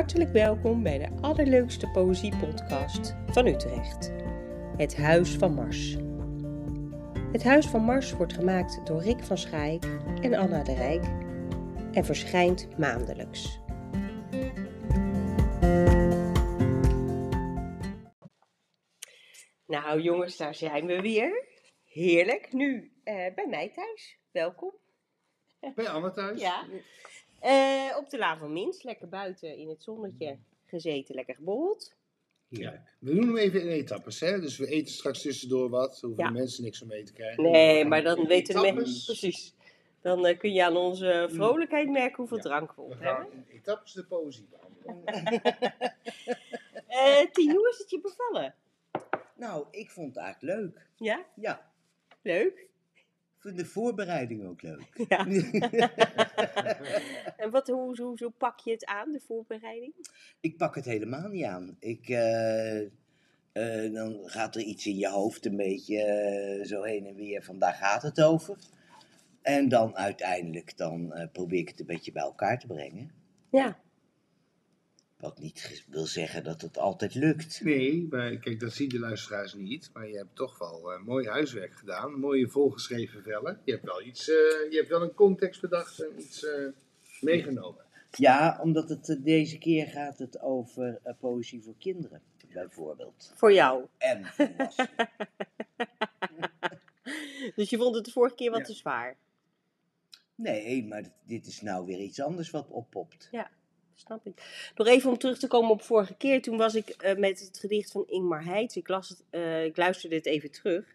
Hartelijk welkom bij de allerleukste poëziepodcast van Utrecht. Het Huis van Mars. Het Huis van Mars wordt gemaakt door Rick van Schaik en Anna de Rijk en verschijnt maandelijks. Nou jongens, daar zijn we weer. Heerlijk. Nu eh, bij mij thuis. Welkom. Bij Anne thuis? Ja. Eh, op de Laan van Mins, lekker buiten in het zonnetje gezeten, lekker geborreld. Ja. We doen hem even in etappes, hè? Dus we eten straks tussendoor wat. Hoeven Ja. de mensen niks om mee te krijgen. Nee, maar dan weten mensen precies. Dan eh, kun je aan onze vrolijkheid merken hoeveel Ja. drank we op We hebben. gaan in etappes de poëzie behandelen. Eh Tien, hoe is het je bevallen? Nou, ik vond het eigenlijk leuk. Ja, Ja, leuk. Ik vind de voorbereiding ook leuk. Ja. En wat, hoe, hoe, hoe pak je het aan, de voorbereiding? ik pak het helemaal niet aan. Ik, eh, eh, dan gaat er iets in je hoofd een beetje eh, zo heen en weer van daar gaat het over. En dan uiteindelijk dan, probeer ik het een beetje bij elkaar te brengen. Ja, Wat niet wil zeggen dat het altijd lukt. Nee, maar kijk, dat zien de luisteraars niet. Maar je hebt toch wel eh, mooi huiswerk gedaan. Mooie volgeschreven vellen. Je hebt wel iets, eh, je hebt wel een context bedacht en iets eh, meegenomen. Ja, omdat het deze keer gaat het over poëzie voor kinderen, bijvoorbeeld. voor jou. En volwassenen. Dus je vond het de vorige keer wat Ja. te zwaar. Nee, maar dit- is nou weer iets anders wat oppopt. Snap ik. Nog even om terug te komen op vorige keer. Toen was ik eh, met het gedicht van Ingmar Heitz. Ik, las het, eh, ik luisterde het even terug.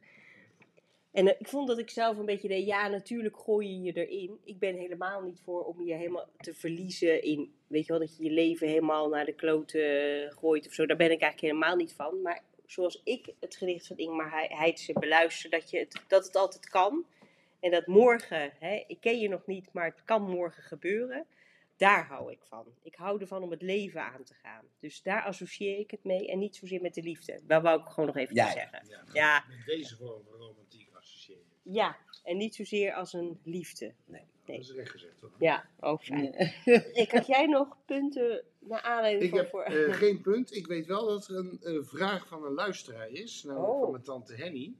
En eh, ik vond dat ik zelf een beetje deed. Ja, natuurlijk gooi je je erin. Ik ben helemaal niet voor om je helemaal te verliezen in. Weet je wel, dat je je leven helemaal naar de kloten gooit of zo. Daar ben ik eigenlijk helemaal niet van. Maar zoals ik het gedicht van Ingmar Hei- Heitz beluister, dat, je dat het altijd kan. En dat morgen, hè, ik ken je nog niet, maar het kan morgen gebeuren. Daar hou ik van. Ik hou ervan om het leven aan te gaan. Dus daar associeer ik het mee en niet zozeer met de liefde. Dat wou ik gewoon nog even Ja, zeggen. Ja. Ja, Met deze vorm van romantiek associëren. ja. En niet zozeer als een liefde. Nee. Dat is recht gezegd, toch? Ja, ook fijn. Rick, had jij nog punten naar aanleiding Ik van heb voor... eh, geen punt. Ik weet wel dat er een eh, vraag van een luisteraar is. Namelijk Oh. van mijn tante Henny.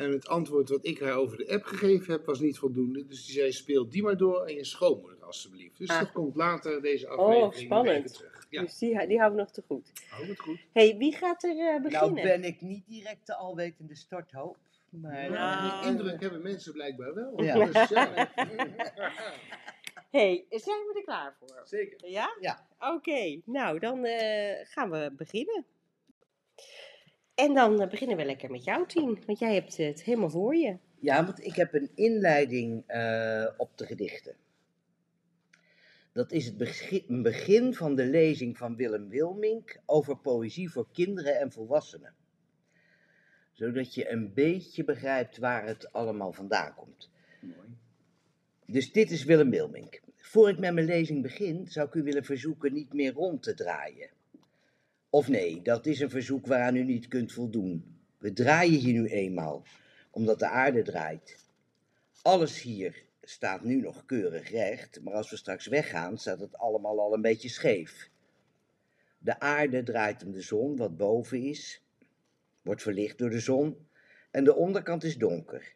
En het antwoord wat ik haar over de app gegeven heb was niet voldoende. Dus die zei, speel die maar door aan je schoonmoeder alstublieft. Dus Ah. dat komt later deze aflevering nog spannend. terug. Ja, Dus die, die houden we nog te goed. hou het goed. hey, wie gaat er eh, Nou beginnen? ben ik niet direct de alwetende starthoop. Maar Nou. Die indruk hebben mensen blijkbaar wel. Ja. Dus, ja. hey, zijn we er klaar voor? Zeker. Ja? Ja. Oké, nou dan eh, gaan we beginnen. En dan eh, beginnen we lekker met jou, Tien. Want jij hebt het helemaal voor je. Ja, want ik heb een inleiding eh, op de gedichten. Dat is het begin, een begin van de lezing van Willem Wilmink over poëzie voor kinderen en volwassenen. Zodat je een beetje begrijpt waar het allemaal vandaan komt. Mooi. Dus dit is Willem Wilmink. Voor ik met mijn lezing begin, zou ik u willen verzoeken niet meer rond te draaien. Of nee, dat is een verzoek waaraan u niet kunt voldoen. We draaien hier nu eenmaal, omdat de aarde draait. Alles hier staat nu nog keurig recht, maar als we straks weggaan, staat het allemaal al een beetje scheef. De aarde draait om de zon, wat boven is, wordt verlicht door de zon, en de onderkant is donker.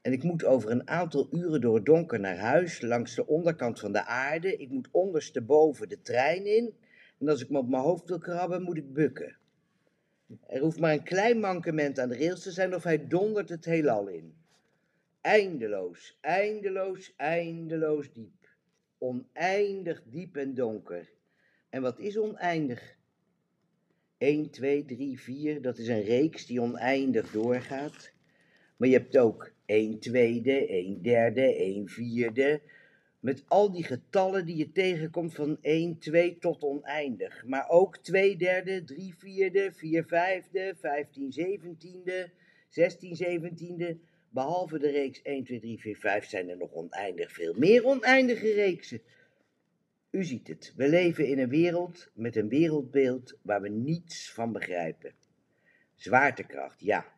En ik moet over een aantal uren door het donker naar huis, langs de onderkant van de aarde. Ik moet ondersteboven de trein in. En als ik me op mijn hoofd wil krabben, moet ik bukken. Er hoeft maar een klein mankement aan de rails te zijn of hij dondert het heelal in. Eindeloos, eindeloos, eindeloos diep. Oneindig diep en donker. En wat is oneindig? 1, 2, 3, 4, dat is een reeks die oneindig doorgaat. Maar je hebt ook 1 tweede, 1 derde, 1 vierde. Met al die getallen die je tegenkomt van 1, 2 tot oneindig. Maar ook 2 derde, 3 vierde, 4 vijfde, 15 zeventiende, 16 zeventiende. Behalve de reeks 1, 2, 3, 4, 5 zijn er nog oneindig veel meer oneindige reeksen. U ziet het, we leven in een wereld met een wereldbeeld waar we niets van begrijpen. Zwaartekracht, ja.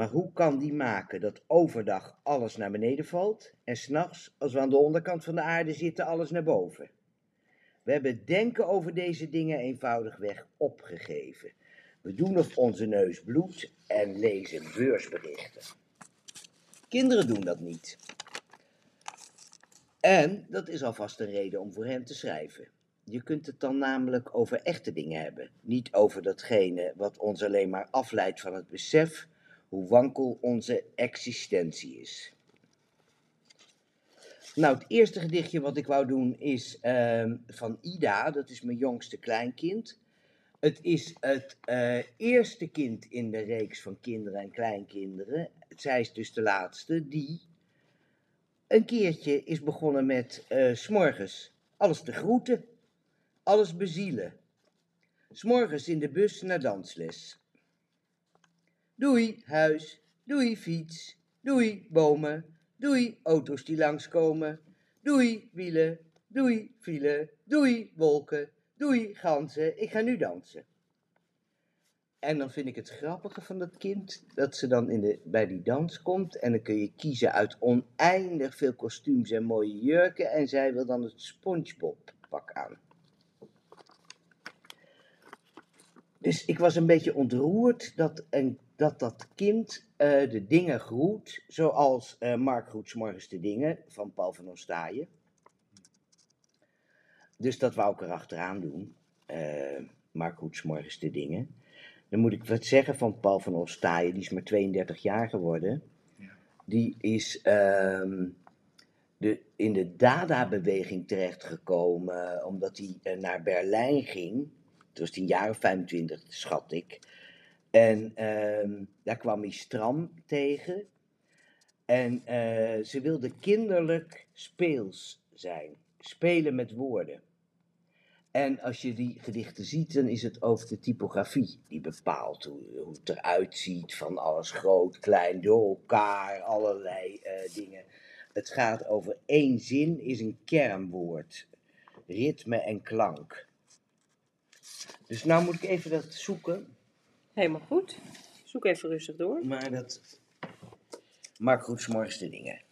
Maar hoe kan die maken dat overdag alles naar beneden valt en s'nachts, als we aan de onderkant van de aarde zitten, alles naar boven? We hebben denken over deze dingen eenvoudigweg opgegeven. We doen of onze neus bloedt en lezen beursberichten. Kinderen doen dat niet. En dat is alvast een reden om voor hen te schrijven. Je kunt het dan namelijk over echte dingen hebben, niet over datgene wat ons alleen maar afleidt van het besef hoe wankel onze existentie is. Nou, het eerste gedichtje wat ik wou doen is ehm, van Ida, dat is mijn jongste kleinkind. Het is het eh, eerste kind in de reeks van kinderen en kleinkinderen. Zij is dus de laatste die een keertje is begonnen met eh, 's s'morgens alles te groeten, alles bezielen. S'morgens in de bus naar dansles. Doei, huis. Doei, fiets. Doei, bomen. Doei, auto's die langskomen. Doei, wielen. Doei, file. Doei, wolken. Doei, ganzen. Ik ga nu dansen. En dan vind ik het grappige van dat kind dat ze dan in de, bij die dans komt. En dan kun je kiezen uit oneindig veel kostuums en mooie jurken. En zij wil dan het SpongeBob pak aan. Dus ik was een beetje ontroerd dat een, dat, dat kind eh, de dingen groet. Zoals eh, Mark groet morgens de dingen van Paul van Ostaaien. Dus dat wou ik erachteraan doen. Eh Mark groet morgens de dingen. Dan moet ik wat zeggen van Paul van Ostaaien. Die is maar 32 jaar geworden. Die is ehm, de, in de Dada-beweging terechtgekomen. Omdat hij naar Berlijn ging. Toen was hij een jaar of 25, schat ik. En ehm, daar kwam hij Stram tegen. En eh, ze wilde kinderlijk speels zijn. Spelen met woorden. En als je die gedichten ziet, dan is het over de typografie die bepaalt hoe, het eruit ziet. Van alles groot, klein, door elkaar, allerlei eh, dingen. Het gaat over één zin, is een kernwoord. Ritme en klank. Dus nou moet ik even dat zoeken. Helemaal goed. Zoek even rustig door. Maar dat. Mark Groets morgens de dingen.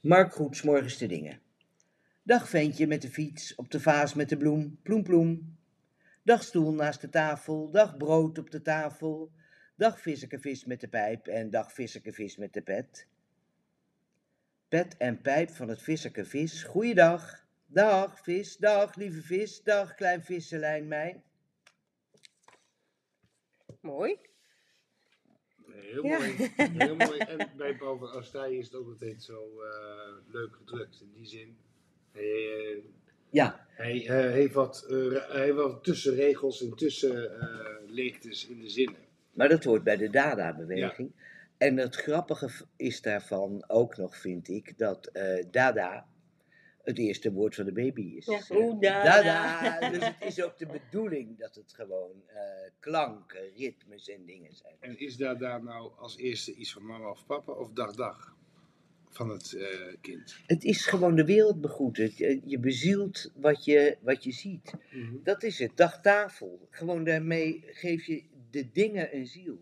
Mark Groets morgens de dingen. Dag ventje met de fiets, op de vaas met de bloem, ploem ploem. Dag stoel naast de tafel, dag brood op de tafel. Dag vis met de pijp en dag vis met de pet. Pet en pijp van het visseke vis, goeiedag. Dag vis, dag lieve vis, dag klein vissenlijn mij. Mooi. Heel Ja. mooi. Heel mooi. En bij Paul van Astaaien is het ook altijd zo eh, leuk gedrukt. In die zin. Hij, eh, Ja, hij eh, heeft wat, eh, hij heeft wat tussenregels en tussenleegtes in de zinnen. Maar dat hoort bij de Dada-beweging. En het grappige is daarvan ook nog, vind ik, dat eh, Dada het eerste woord van de baby is. Ja, Eh, oeh, Dada. Dada. Dus het is ook de bedoeling dat het gewoon eh, klanken, ritmes en dingen zijn. En is daar, daar nou als eerste iets van mama of papa of dag dag van het eh, kind? Het is gewoon de wereld begroeten. Je, je bezielt wat je, wat je ziet. Dat is het, dagtafel. Gewoon daarmee geef je de dingen een ziel.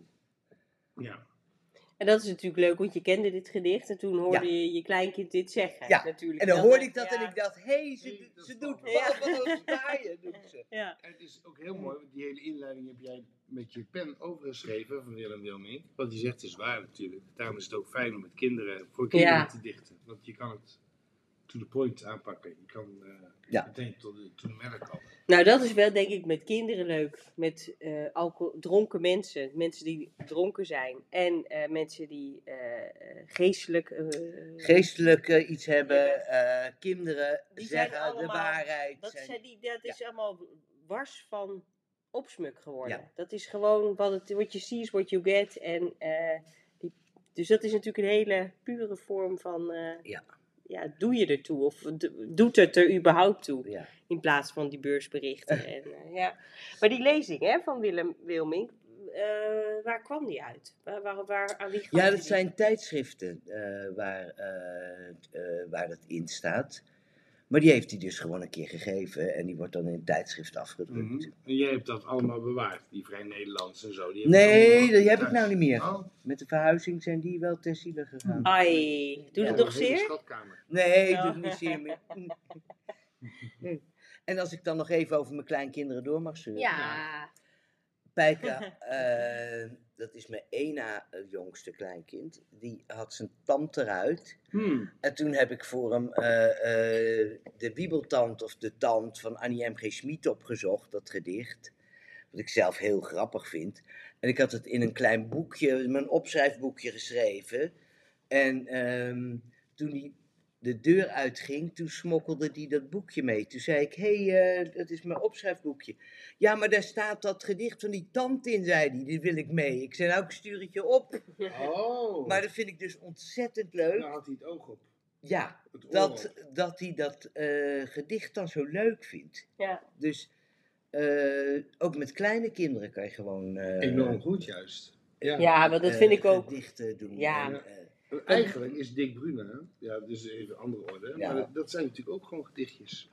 Ja. En dat is natuurlijk leuk, want je kende dit gedicht en toen hoorde je je kleinkind dit zeggen. Ja, natuurlijk. En dan Dat- hoorde ik dat ja. en ik dacht, hé, hey, ze, Hey, ze doet Ja. van Ostaaien, doet ze. Ja. En het is ook heel mooi, want die hele inleiding heb jij met je pen overgeschreven van Willem Wilming. Wat hij zegt is waar natuurlijk. Daarom is het ook fijn om met kinderen, voor kinderen Ja. te dichten. Want je kan het to the point aanpakken. Je kan eh, Ja. meteen tot de, to the matter komen. Nou, dat is wel denk ik met kinderen leuk. Met eh, alcohol, dronken mensen. Mensen die dronken zijn. En eh, mensen die eh, geestelijk... eh, Geestelijk iets hebben, eh, kinderen Die zeggen de waarheid. Dat, zijn- die, dat is allemaal wars van opsmuk geworden. Ja. Dat is gewoon wat, het, what you see is what you get. En, eh, die, dus dat is natuurlijk een hele pure vorm van... eh, Ja. Ja, doe je ertoe? Of do- doet het er überhaupt toe? Ja. In plaats van die beursberichten. en, eh, ja. Maar die lezing hè, van Willem Wilming, eh, waar kwam die uit? Waar, waar, waar, aan wie Ja, dat zijn tijdschriften eh, waar, waar dat in staat. Maar die heeft hij dus gewoon een keer gegeven en die wordt dan in een tijdschrift afgedrukt. Mhm. En jij hebt dat allemaal bewaard, die Vrij Nederlands en zo. Die Nee, allemaal die heb ik nou niet meer. Oh, Met de verhuizing zijn die wel ter ziele gegaan. Ai, doet Ja, het een nog zeer? schatkamer. Nee, Ja. doet niet zeer meer. En als ik dan nog even over mijn kleinkinderen door mag zeuren. Ja. Pijka, eh, dat is mijn ena eh, jongste kleinkind, die had zijn tand eruit. Hmm. En toen heb ik voor hem eh, de wiebeltand of de tand van Annie M. G. Schmid opgezocht, dat gedicht. Wat ik zelf heel grappig vind. En ik had het in een klein boekje, mijn opschrijfboekje geschreven. En ehm, toen hij de deur uitging, toen smokkelde hij dat boekje mee. Toen zei ik, hé, hey, eh, dat is mijn opschrijfboekje. Ja, maar daar staat dat gedicht van die tand in, zei hij. Die wil ik mee. Ik zei, nou, ik stuur het je op. Oh. Maar dat vind ik dus ontzettend leuk. Daar had hij het oog op. Ja, dat, dat hij dat eh, gedicht dan zo leuk vindt. Ja. Dus eh, ook met kleine kinderen kan je gewoon eh, Enorm goed juist. Ja. Ja, maar dat vind ik ook. gedichten doen. Ja. En Eigenlijk is Dick Bruna, ja, dus even andere orde, Ja. maar dat, dat zijn natuurlijk ook gewoon gedichtjes.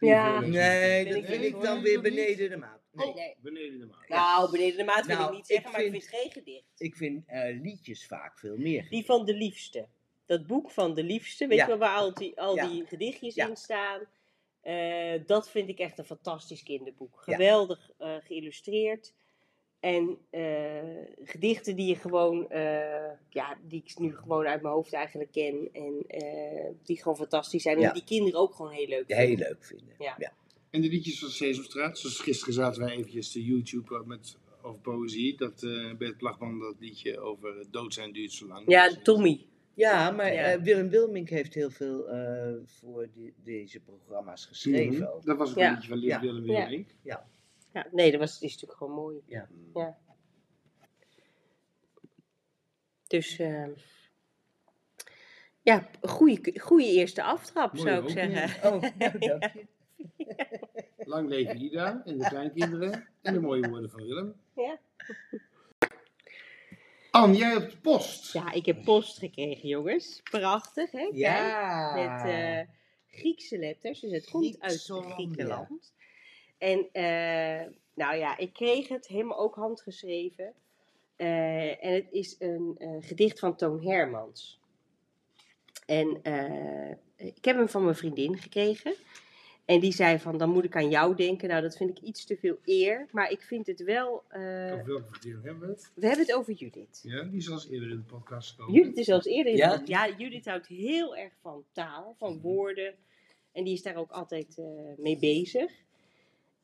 Ja. nee, Vind dat ik vind ik dan weer beneden de maat. Nee. Oh, Nee. beneden de maat. Nou, beneden de maat wil Nou, ik niet zeggen, ik maar ik vind- geen gedicht. Ik vind eh, liedjes vaak veel meer. Die van de liefste. Dat boek van de liefste, weet Ja. je wel, waar al die, al Ja. die gedichtjes Ja. in staan. Eh, dat vind ik echt een fantastisch kinderboek. Ja. Geweldig eh, geïllustreerd. En eh, gedichten die je gewoon, eh, ja, die ik nu gewoon uit mijn hoofd eigenlijk ken. En eh, die gewoon fantastisch zijn. Ja. En die kinderen ook gewoon heel leuk Heel vinden. leuk vinden. Ja. En de liedjes van Sesamstraat, zoals gisteren zaten wij eventjes te YouTube met, over poëzie. Dat eh Bert Plagman dat liedje over dood zijn duurt zo lang. Ja, Tommy. Ja, maar Ja. eh, Willem Wilmink heeft heel veel eh, voor die- deze programma's geschreven. Mhm. ook. Dat was ook Ja. een liedje van Ja. Willem Ja. Ja, nee, dat was, die is natuurlijk gewoon mooi. Ja. Ja. Dus, eh, ja, goede, goede eerste aftrap zou ik zeggen. Oh, nou, dank je. Lang leven Ida en de kleinkinderen. En de mooie woorden van Willem. Ja. Anne, jij hebt de post. Ja, ik heb post gekregen, jongens. Prachtig, hè? Kijk, Ja. met eh, Griekse letters, dus het komt uit Griekenland. En eh, nou ja, ik kreeg het helemaal ook handgeschreven. Eh, en het is een eh, gedicht van Toon Hermans. En eh, ik heb hem van mijn vriendin gekregen. En die zei van, dan moet ik aan jou denken. Nou, dat vind ik iets te veel eer. Maar ik vind het wel... eh, Over welke verdeling hebben we het? we hebben het over Judith. Ja, die is al eens eerder in de podcast gekomen. Judith is zelfs eerder in Ja? de- ja, Judith houdt heel erg van taal, van woorden. En die is daar ook altijd eh, mee bezig.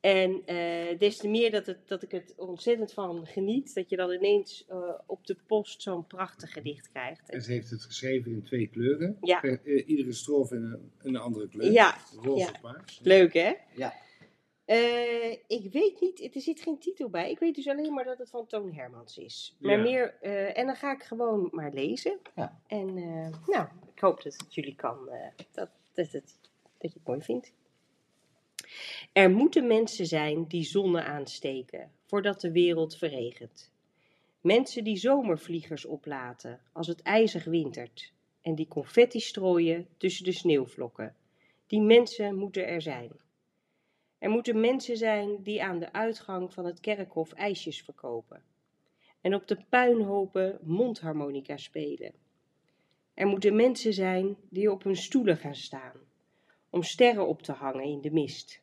En eh, des te meer dat, het, dat ik het ontzettend van geniet, dat je dan ineens eh, op de post zo'n prachtig gedicht krijgt. En ze heeft het geschreven in twee kleuren. Ja. Per- eh, iedere strofe in een, andere kleur. Ja, Roze ja. of paars. leuk hè? Ja. Eh, ik weet niet, er zit geen titel bij. Ik weet dus alleen maar dat het van Toon Hermans is. Maar Ja. meer, eh, en dan ga ik gewoon maar lezen. Ja. En eh, nou, ik hoop dat het jullie kan, eh, dat, dat je het mooi vindt. Er moeten mensen zijn die zonnen aansteken voordat de wereld verregent. Mensen die zomervliegers oplaten als het ijzig wintert en die confetti strooien tussen de sneeuwvlokken. Die mensen moeten er zijn. Er moeten mensen zijn die aan de uitgang van het kerkhof ijsjes verkopen en op de puinhopen mondharmonica spelen. Er moeten mensen zijn die op hun stoelen gaan staan om sterren op te hangen in de mist,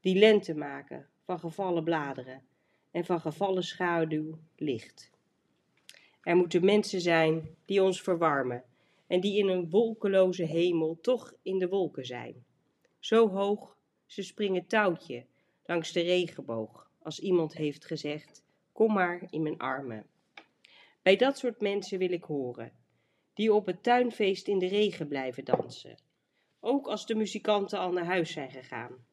die lente maken van gevallen bladeren en van gevallen schaduw licht. Er moeten mensen zijn die ons verwarmen en die in een wolkeloze hemel toch in de wolken zijn. Zo hoog, ze springen touwtje langs de regenboog als iemand heeft gezegd: Kom maar in mijn armen. Bij dat soort mensen wil ik horen, die op het tuinfeest in de regen blijven dansen, ook als de muzikanten al naar huis zijn gegaan.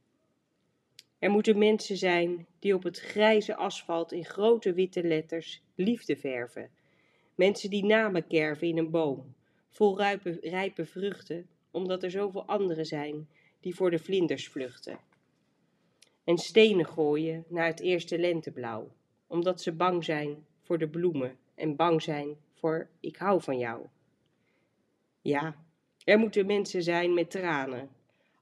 Er moeten mensen zijn die op het grijze asfalt in grote witte letters liefde verven. Mensen die namen kerven in een boom, vol rijpe, rijpe vruchten, omdat er zoveel anderen zijn die voor de vlinders vluchten. En stenen gooien naar het eerste lenteblauw, omdat ze bang zijn voor de bloemen en bang zijn voor ik hou van jou. Ja, er moeten mensen zijn met tranen,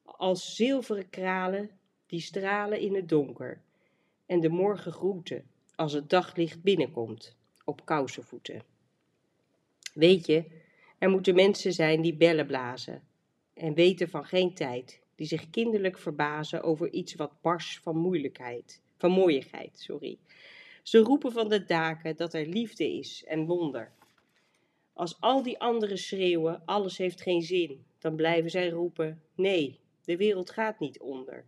als zilveren kralen die stralen in het donker, en de morgen groeten als het daglicht binnenkomt op kousenvoeten. Weet je, er moeten mensen zijn die bellen blazen en weten van geen tijd, die zich kinderlijk verbazen over iets wat bars van moeilijkheid, van mooiigheid, sorry. Ze roepen van de daken dat er liefde is en wonder. Als al die anderen schreeuwen, alles heeft geen zin, dan blijven zij roepen, nee, de wereld gaat niet onder.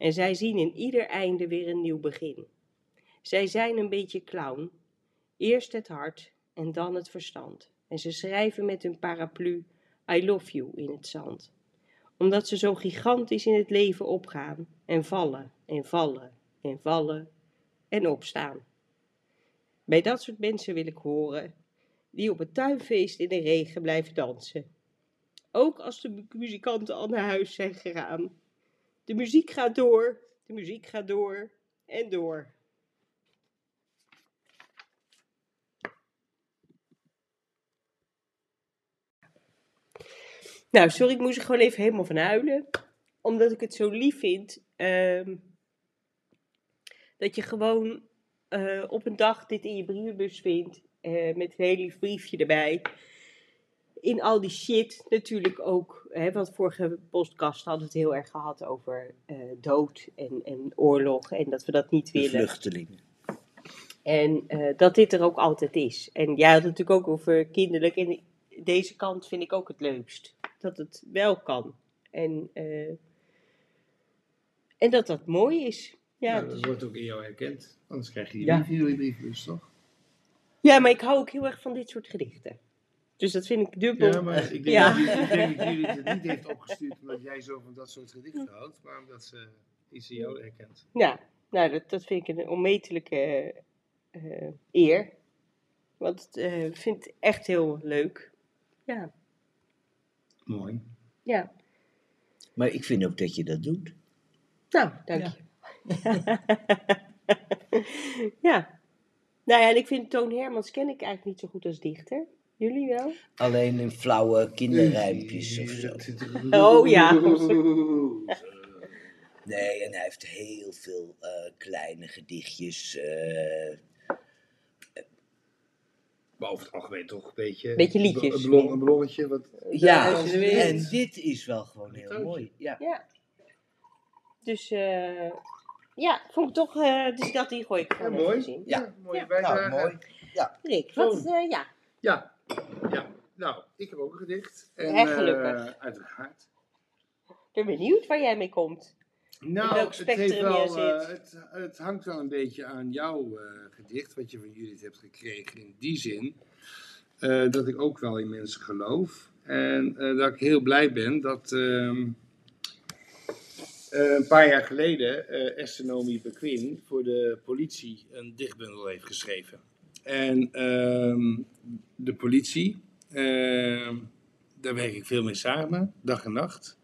En zij zien in ieder einde weer een nieuw begin. Zij zijn een beetje clown, eerst het hart en dan het verstand. En ze schrijven met hun paraplu I love you in het zand. Omdat ze zo gigantisch in het leven opgaan en vallen en vallen en vallen en opstaan. Bij dat soort mensen wil ik horen die op het tuinfeest in de regen blijven dansen. Ook als de muzikanten al naar huis zijn gegaan. De muziek gaat door, de muziek gaat door en door. Nou, sorry, ik moest er gewoon even helemaal van huilen. Omdat ik het zo lief vind. ehm, dat je gewoon eh, op een dag dit in je brievenbus vindt. eh, met een heel lief briefje erbij. In al die shit natuurlijk ook. Hè, want vorige podcast hadden we het heel erg gehad over eh, dood en, en oorlog. En dat we dat niet De willen. vluchtelingen. En eh, dat dit er ook altijd is. En jij had het natuurlijk ook over kinderlijk. En deze kant vind ik ook het leukst. Dat het wel kan. En, eh, en dat dat mooi is. Ja, Ja, dus- dat wordt ook in jou herkend. Anders krijg je die Ja. brief in je toch? ja, maar ik hou ook heel erg van dit soort gedichten. Dus dat vind ik dubbel. Ja, maar ik denk, Ja. Dat, jullie- ik denk dat jullie het niet heeft opgestuurd omdat jij zo van dat soort gedichten houdt, maar omdat ze iets in jou herkent. Ja, nou, dat, dat vind ik een onmetelijke eh, eer. Want ik eh, vind het echt heel leuk. Ja, Mooi. ja. Maar ik vind ook dat je dat doet. Nou, dank je. ja. Nou ja, en ik vind Toon Hermans ken ik eigenlijk niet zo goed als dichter. Jullie wel? Alleen in flauwe kinderrijmpjes of zo. Oh, ja. Nee, en hij heeft heel veel eh, kleine gedichtjes. eh, Maar over het algemeen toch een beetje... Beetje liedjes. Een, ballon, een ballonnetje. Wat, ja, als je er weet. en dit is wel gewoon heel Tootje. mooi. Ja. Ja. Dus, eh ja, vond ik toch, eh dus dat die gooi ik ja, gewoon mooi. in. Ja. mooie Ja. bijdrage. Nou, mooi. Rick, wat, eh, ja. Ja. Ja. Nou, ik heb ook een gedicht. En, Ja, gelukkig. eh, uiteraard. Ik ben benieuwd waar jij mee komt. Nou, welk het, heeft wel, zit. het, het hangt wel een beetje aan jouw eh, gedicht, wat je van Judith hebt gekregen. In die zin dat ik ook wel in mensen geloof. En dat ik heel blij ben dat ehm, eh, een paar jaar geleden eh Esther Nomi Bequin voor de politie een dichtbundel heeft geschreven. En ehm, de politie, ehm, daar werk ik veel mee samen, dag en nacht.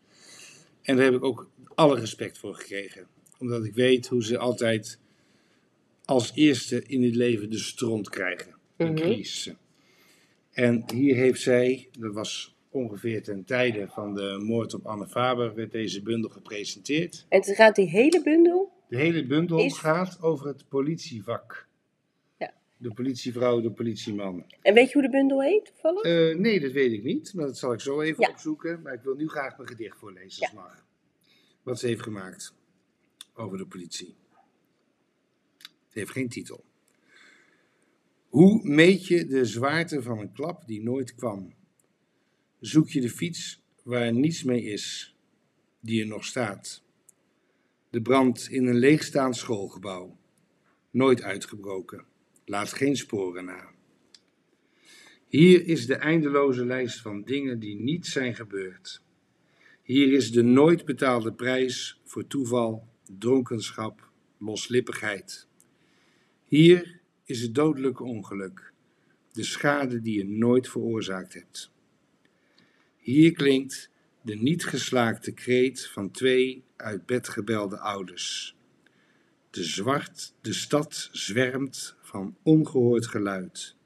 En daar heb ik ook alle respect voor gekregen. Omdat ik weet hoe ze altijd als eerste in het leven de stront krijgen. De Mhm. crisissen. En hier heeft zij, dat was ongeveer ten tijde van de moord op Anne Faber, werd deze bundel gepresenteerd. En het gaat die hele bundel? De hele bundel Is- gaat over het politievak. De politievrouw, de politieman. En weet je hoe de bundel heet, toevallig? Eh, nee, dat weet ik niet, maar dat zal ik zo even Ja. opzoeken. Maar ik wil nu graag mijn gedicht voorlezen, als Ja. mag. Wat ze heeft gemaakt over de politie. Het heeft geen titel. Hoe meet je de zwaarte van een klap die nooit kwam? Zoek je de fiets waar niets mee is, die er nog staat? De brand in een leegstaand schoolgebouw, nooit uitgebroken, laat geen sporen na. Hier is de eindeloze lijst van dingen die niet zijn gebeurd. Hier is de nooit betaalde prijs voor toeval, dronkenschap, loslippigheid. Hier is het dodelijke ongeluk, de schade die je nooit veroorzaakt hebt. Hier klinkt de niet geslaakte kreet van twee uit bed gebelde ouders. De zwart, de stad zwermt van ongehoord geluid.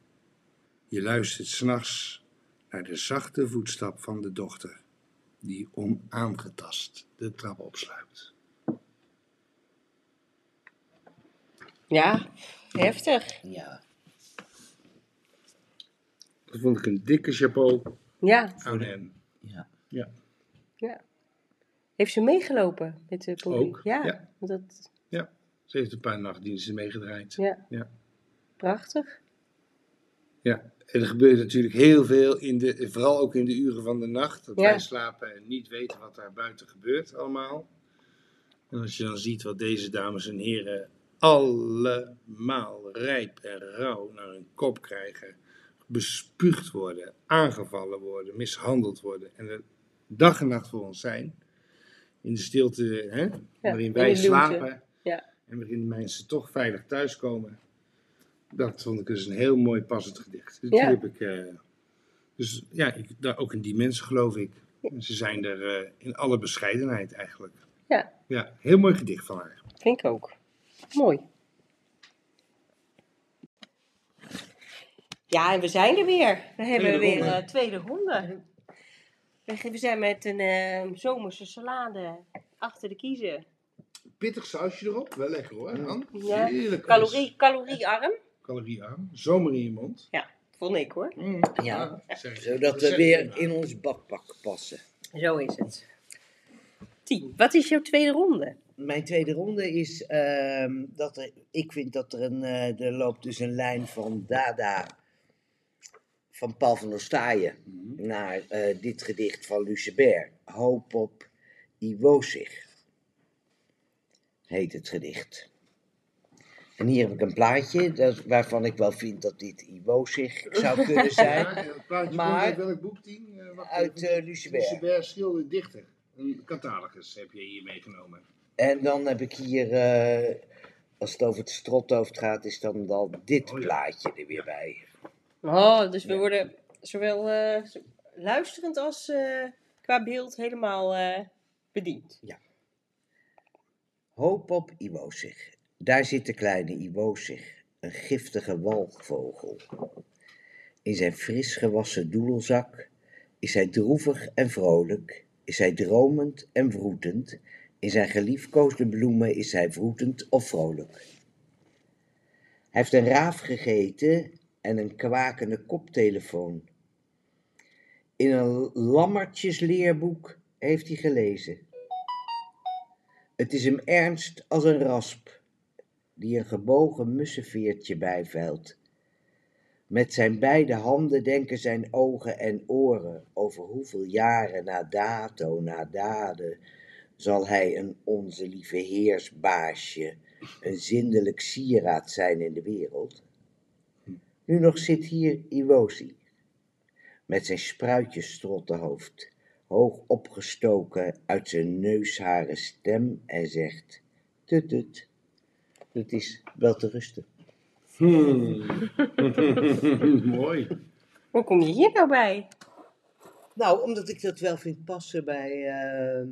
Je luistert s'nachts naar de zachte voetstap van de dochter, die onaangetast de trap opsluipt. Ja, heftig. Ja. Dat vond ik een dikke chapeau Ja, aan hem. Ja. Ja. ja. Heeft ze meegelopen met de politie? Ook, Ja, ja. Dat, Ze heeft een paar nachtdiensten meegedraaid. ja. Ja. Prachtig. Ja, en er gebeurt natuurlijk heel veel, in de, vooral ook in de uren van de nacht. Dat Ja. wij slapen en niet weten wat daar buiten gebeurt allemaal. En als je dan ziet wat deze dames en heren allemaal rijp en rauw naar hun kop krijgen. Bespuugd worden, aangevallen worden, mishandeld worden. En er dag en nacht voor ons zijn. In de stilte hè, waarin in wij slapen. Ja. En waarin de mensen toch veilig thuiskomen. Dat vond ik dus een heel mooi passend gedicht. Dus, die Ja. heb ik, eh, dus ja, ik, daar, ook in die mensen geloof ik. Ze zijn er eh, in alle bescheidenheid eigenlijk. Ja. Ja, heel mooi gedicht van haar. Vind ik ook. Mooi. Ja, en we zijn er weer. We hebben Tweede weer een tweede ronde. We zijn met een eh, zomerse salade achter de kiezen. Pittig sausje erop, wel lekker hoor. Ja. Heerlijk. Calorie, caloriearm. Caloriearm. Zomer in je mond. Ja, vond ik hoor. Mm. Ja. Zodat Dat we weer in ons badpak passen. Zo is het. Tien. Wat is jouw tweede ronde? Mijn tweede ronde is ehm, dat er, ik vind dat er een, eh, er loopt dus een lijn van Dada van Paul van der Staaien Mhm. naar eh, dit gedicht van Lucebert. Hoop op Iwozig heet het gedicht. En hier heb ik een plaatje dat, waarvan ik wel vind dat dit Iwozig zou kunnen zijn. Ja, en het plaatje Maar- komt uit welk boek, Tien? Eh, wacht Uit eh Lucebert. Lucebert schilder dichter. Een catalogus heb je hier meegenomen. En dan heb ik hier, eh, als het over het strothoofd gaat, is dan, dan dit Oh ja. plaatje er weer bij. Oh, dus we worden zowel eh, luisterend als eh, qua beeld helemaal eh, bediend. Hoop op Iwozig. Daar zit de kleine Iwozig, een giftige walgvogel. In zijn fris gewassen doedelzak is hij droevig en vrolijk, is hij dromend en vroetend. In zijn geliefkoosde bloemen is hij vroetend of vrolijk. Hij heeft een raaf gegeten en een kwakende koptelefoon. In een lammertjesleerboek heeft hij gelezen. Het is hem ernst als een rasp, die een gebogen mussenveertje bijveilt. Met zijn beide handen denken zijn ogen en oren over hoeveel jaren na dato, na daden, zal hij een onze lieve heersbaasje, een zindelijk sieraad zijn in de wereld. Nu nog zit hier Iwosi, met zijn spruitjesstrottenhoofd, hoog opgestoken uit zijn neusharen stem en zegt: Tut tut, het is wel te rusten. Hmm. Mooi. Hoe kom je hier nou bij? Nou, omdat ik dat wel vind passen bij, ehm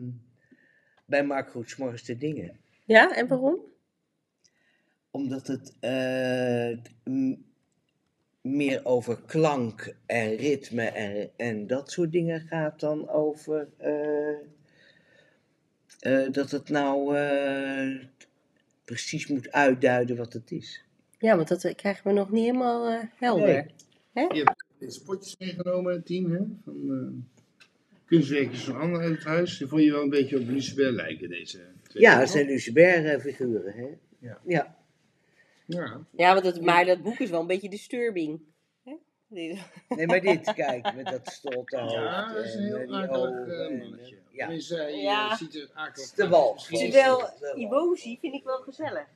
bij Mark Goedsmorgens de Dingen. Ja, en waarom? Omdat het eh, meer over klank en ritme en, en dat soort dingen gaat dan over eh, eh, dat het nou eh, precies moet uitduiden wat het is. Ja, want dat eh, krijgen we nog niet helemaal eh, helder. Je hebt deze potjes meegenomen, Tien, hè? Van eh, kunstwerkjes van Anne uit het huis. Die vond je wel een beetje op Lucebert lijken, deze twee. Ja, het zijn Lucebert-figuren, hè? Ja. ja. Ja. Ja, want het, maar dat boek is wel een beetje disturbing. Die- Nee, maar dit, kijk, met dat stolte hoofd. Ja, dat is een en, eh, heel akelig ogen eh, en, mannetje. eh, Ja. Tenminste, hij eh, Ja. ziet er akelig De uit. Terwijl vind ik wel gezellig.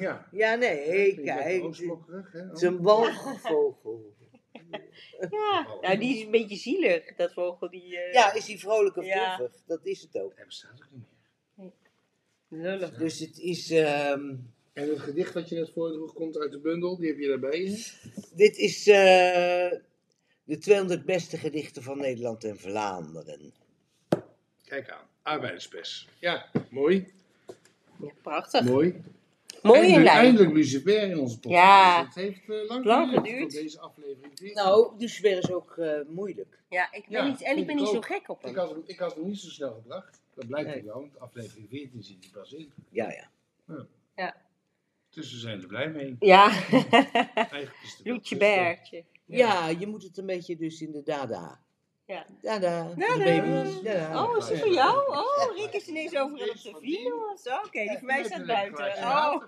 Ja. Ja, nee, kijk, hè? is walgvogel. Ja, nou die is een beetje zielig, dat vogel die... eh, Ja, is die vrolijk of Ja. droevig? Dat is het ook. Hij bestaat ook niet meer. lullig. Dus het is, ehm, En het gedicht dat je net voordroeg komt uit de bundel, die heb je daarbij. hè? dit is eh, de 200 beste gedichten van Nederland en Vlaanderen. Kijk aan, arbeiderspers. Ja, mooi. Ja, prachtig. Mooi. Mooi in eindelijk, eindelijk Lucifer in onze podcast. Ja. Het heeft eh, lang, Lang geduurd deze aflevering. 14. Nou, Lucebert is ook eh, moeilijk. Ja, ik ben Ja, niet, en ik ben ik niet zo gek op Ik hem. had, hem, ik had hem niet zo snel gebracht. Dat blijkt Nee. ook wel, want aflevering 14 zit hij pas in. Ja, ja. Dus we zijn er blij mee. Ja, het. Bertje. Ja, je moet het een beetje dus in de dada Ja. De baby's. Tada. Oh, is die voor jou? Oh, Rick is ineens overal op de video of zo. Oké, die voor mij staat buiten. Oh.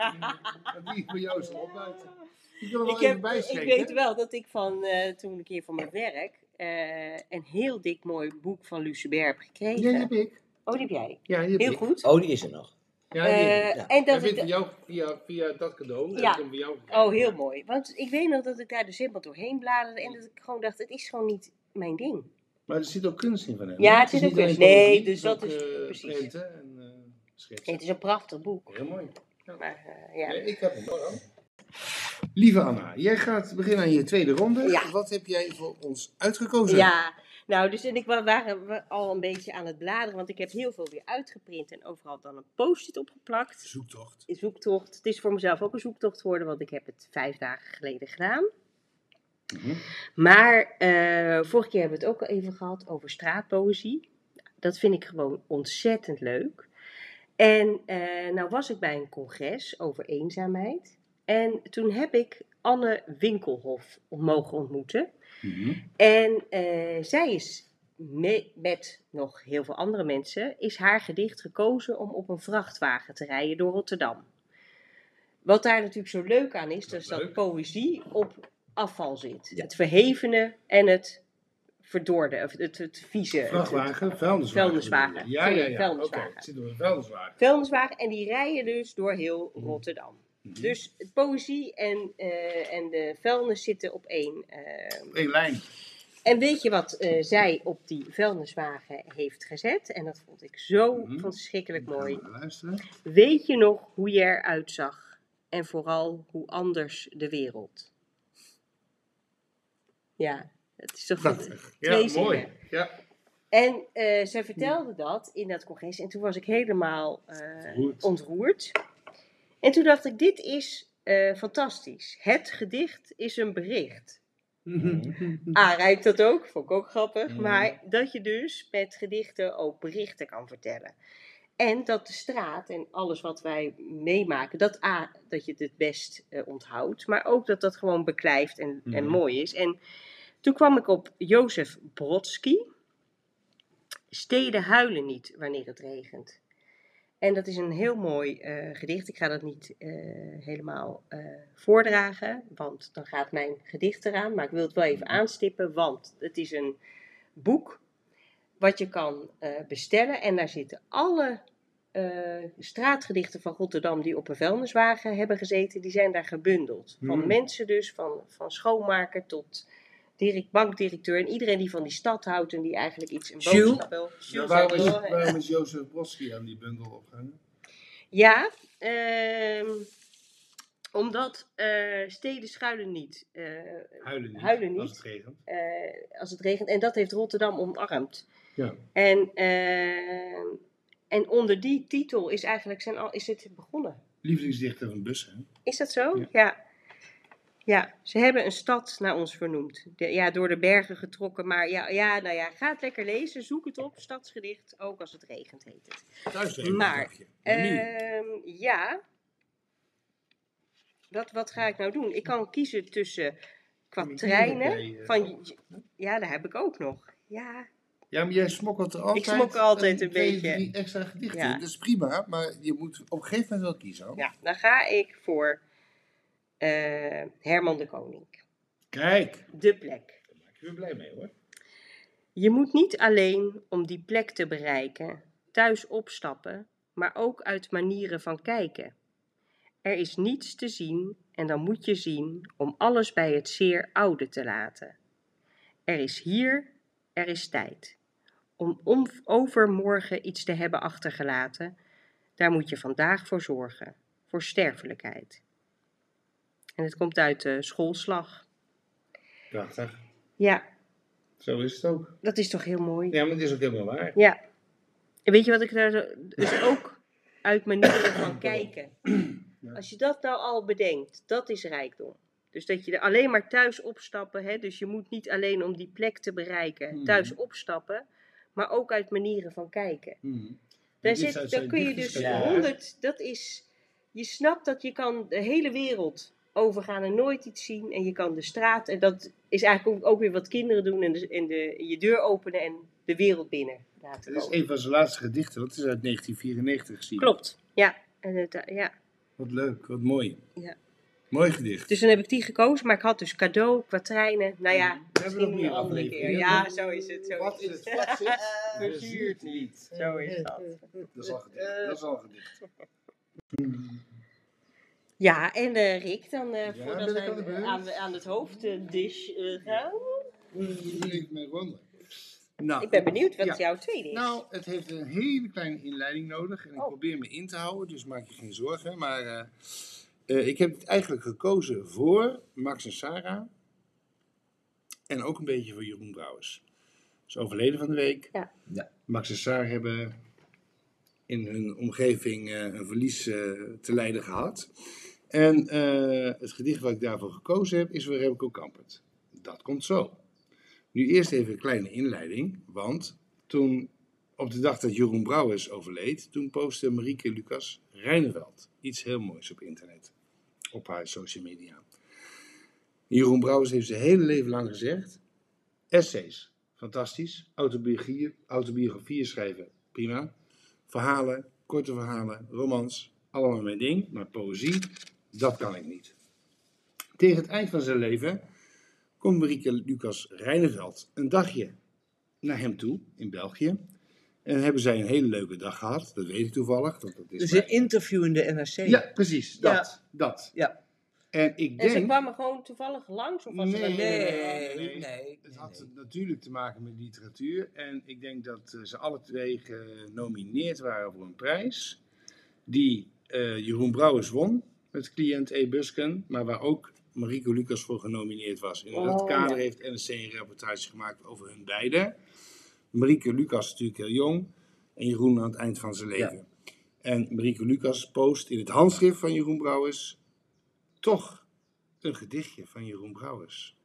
Die voor jou is al buiten. Die kan wel Ik, heb, ik weet wel dat ik van eh, toen een keer voor mijn werk eh, een heel dik mooi boek van Lucebert heb gekregen. Ja, die heb ik. Oh, die heb jij. Ja, die heb Heel ik. goed. Oh, die is er nog. Ja. Eh, ja. En dat ik, van jou via, via dat cadeau. Ja. jou gekregen. oh, heel mooi. Want ik weet nog dat ik daar dus helemaal doorheen bladerde en dat ik gewoon dacht, het is gewoon niet mijn ding. Maar er zit ook kunst in van hem. Ja, hè? het zit is ook niet kunst. Nee, dus het dat ook, is eh, precies. prenten en eh, schetsen. Nee, het is een prachtig boek. Heel mooi. Maar, eh, ja. Nee, ik heb hem hoor. Lieve Anna, jij gaat beginnen aan je tweede ronde. Ja. Wat heb jij voor ons uitgekozen? Ja, nou, dus en ik wa- waren al een beetje aan het bladeren, want ik heb heel veel weer uitgeprint en overal dan een post-it opgeplakt. Zoektocht. Zoektocht. Het is voor mezelf ook een zoektocht geworden, want ik heb het vijf dagen geleden gedaan. Mhm. Maar eh, vorige keer hebben we het ook al even gehad over straatpoëzie. Dat vind ik gewoon ontzettend leuk. En eh, nou was ik bij een congres over eenzaamheid. En toen heb ik Anne Winkelhof mogen ontmoeten. Mhm. En eh, zij is me- met nog heel veel andere mensen, is haar gedicht gekozen om op een vrachtwagen te rijden door Rotterdam. Wat daar natuurlijk zo leuk aan is, dat is dat Leuk. poëzie op afval zit. Ja. Het verhevene en het verdorde, of het, het vieze. Vrachtwagen, vuilniswagen. Vuilniswagen. Ja, ja, ja. vuilniswagen. Zit op een vuilniswagen. vuilniswagen. En die rijden dus door heel Mhm. Mhm. Dus poëzie en, eh, en de vuilnis zitten op één eh, Eén lijn. En weet je wat eh, zij op die vuilniswagen heeft gezet? En dat vond ik zo Mhm. verschrikkelijk mooi. Weet je nog hoe je eruit zag? En vooral hoe anders de wereld. Ja, het is toch goed. Ja, mooi. Ja. En zij vertelde dat in dat congres. En toen was ik helemaal Ontroerd. En toen dacht ik, dit is eh, fantastisch. Het gedicht is een bericht. Ah, rijdt dat ook? Vond ik ook grappig. Mhm. Maar dat je dus met gedichten ook berichten kan vertellen. En dat de straat en alles wat wij meemaken, dat A, dat je het het best eh, onthoudt. Maar ook dat dat gewoon beklijft en, en Mhm. mooi is. En toen kwam ik op Jozef Brodsky. Steden huilen niet wanneer het regent. En dat is een heel mooi eh, gedicht. Ik ga dat niet eh, helemaal eh, voordragen, want dan gaat mijn gedicht eraan. Maar ik wil het wel even aanstippen, want het is een boek wat je kan bestellen. En daar zitten alle straatgedichten van Rotterdam die op een vuilniswagen hebben gezeten, die zijn daar gebundeld. Van Hmm. mensen dus, van, van schoonmaker tot direct, bankdirecteur. En iedereen die van die stad houdt en die eigenlijk iets een Jules? boodschap wil. Ja, waarom, is, Zador, waarom is Jozef Brodsky aan die bundel opgehangen? Ja, ehm, omdat eh, steden schuilen niet eh, Huilen niet. Huilen niet. Als het regent. eh, als het regent. En dat heeft Rotterdam omarmd. Ja. En, ehm, en onder die titel is eigenlijk zijn al, is het begonnen. Lievelingsdichter van Bussen. hè? Is dat zo? Ja. Ja. Ja. ze hebben een stad naar ons vernoemd. De- ja, door de bergen getrokken. Maar ja, ja, nou ja, ga het lekker lezen. Zoek het op. Stadsgedicht. Ook als het regent heet het. Thuis Maar. Ehm, ja. Wat, wat ga ik nou doen? Ik kan kiezen tussen kwatrijnen. Eh, Van, ja, daar heb ik ook nog. Ja, Ja, maar jij smokkelt er altijd, smokkel altijd een twee, beetje. drie extra gedichten. Ja. in. Dat is prima, maar je moet op een gegeven moment wel kiezen. hoor. ja dan ga ik voor eh, Herman de Koning. Kijk, De plek. daar maak je weer blij mee hoor. Je moet niet alleen om die plek te bereiken, thuis opstappen, maar ook uit manieren van kijken. Er is niets te zien en dan moet je zien om alles bij het zeer oude te laten. Er is hier, er is tijd. Om, om overmorgen iets te hebben achtergelaten, daar moet je vandaag voor zorgen, voor sterfelijkheid. En het komt uit de schoolslag. Prachtig. Ja, Zo is het ook. dat is toch heel mooi? Ja, maar het is ook helemaal waar. Ja. En weet je wat ik daar zo- dus ook uit manieren van kijken. Ja. Als je dat nou al bedenkt, dat is rijkdom. Dus dat je er alleen maar thuis opstappen, hè, dus je moet niet alleen om die plek te bereiken Mhm. thuis opstappen, maar ook uit manieren van kijken. Mhm. Daar, zit, daar kun je dus. Ja. honderd, dat is, je snapt dat je kan de hele wereld overgaan en nooit iets zien. En je kan de straat, en dat is eigenlijk ook, ook weer wat kinderen doen. En, de, en de, je deur openen en de wereld binnen laten Het is een van zijn laatste gedichten, dat is uit 1994 gezien. Klopt, ja. En het, eh, ja. Wat leuk, wat mooi. Ja. Mooi gedicht. Dus dan heb ik die gekozen, maar ik had dus cadeau, kwatrijnen. Nou ja, We hebben misschien nog een meer andere keer. Ja, zo is het. Zo Wat is het het. vat zit, verzuurt niet. Zo is dat. Dat is al gedicht. Dat is al gedicht. Ja, en eh, Rick, dan eh Ja, voordat ben ik aan de wij beurt? aan, de- aan het hoofddish eh gaan. Nou, Ik ben benieuwd wat Ja. jouw tweede is. Nou, het heeft een hele kleine inleiding nodig. En ik Oh. probeer me in te houden, dus maak je geen zorgen. Maar eh, eh, ik heb het eigenlijk gekozen voor Max en Sarah. En ook een beetje voor Jeroen Brouwers. Is overleden van de week. Ja. Ja. Max en Sarah hebben in hun omgeving eh, een verlies eh, te lijden gehad. En eh, het gedicht wat ik daarvoor gekozen heb is voor Remco Kampert. Dat komt zo. Nu eerst even een kleine inleiding, want toen op de dag dat Jeroen Brouwers overleed, toen postte Marieke Lucas Rijneveld iets heel moois op internet, op haar social media. Jeroen Brouwers heeft zijn hele leven lang gezegd, essays, fantastisch, autobiografieën, autobiografieën schrijven, prima, verhalen, korte verhalen, romans, allemaal mijn ding, maar poëzie, dat kan ik niet. Tegen het eind van zijn leven komt Marieke Lucas Rijneveld een dagje naar hem toe in België. En hebben zij een hele leuke dag gehad. Dat weet ik toevallig. Want dat is Dus een interview in de NRC. Ja, precies. Dat. Ja. dat. Ja. En ik en ze denk... kwamen gewoon toevallig langs? Of was Nee, er Nee, nee, nee. Het had natuurlijk te maken met literatuur. En ik denk dat eh, ze alle twee genomineerd waren voor een prijs. Die eh, Jeroen Brouwers won met cliënt E. Busken. Maar waar ook Marico Lucas voor genomineerd was. In dat Oh, kader ja. heeft NRC een reportage gemaakt over hun beiden. Marieke Lucas is natuurlijk heel jong. En Jeroen aan het eind van zijn leven. En Marieke Lucas post in het handschrift van Jeroen Brouwers toch een gedichtje van Jeroen Brouwers.